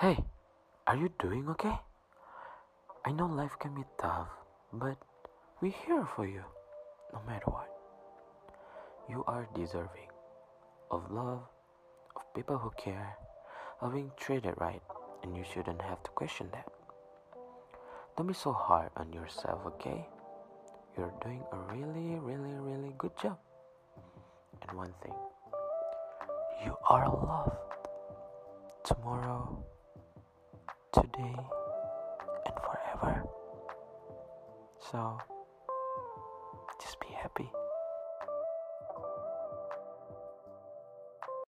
Hey, are you doing okay? I know life can be tough, but we're here for you, no matter what. You are deserving of love, of people who care, of being treated right, and you shouldn't have to question that. Don't be so hard on yourself, okay? You're doing a really, really, really good job. And one thing you are loved tomorrow, today, and forever. So, just be happy.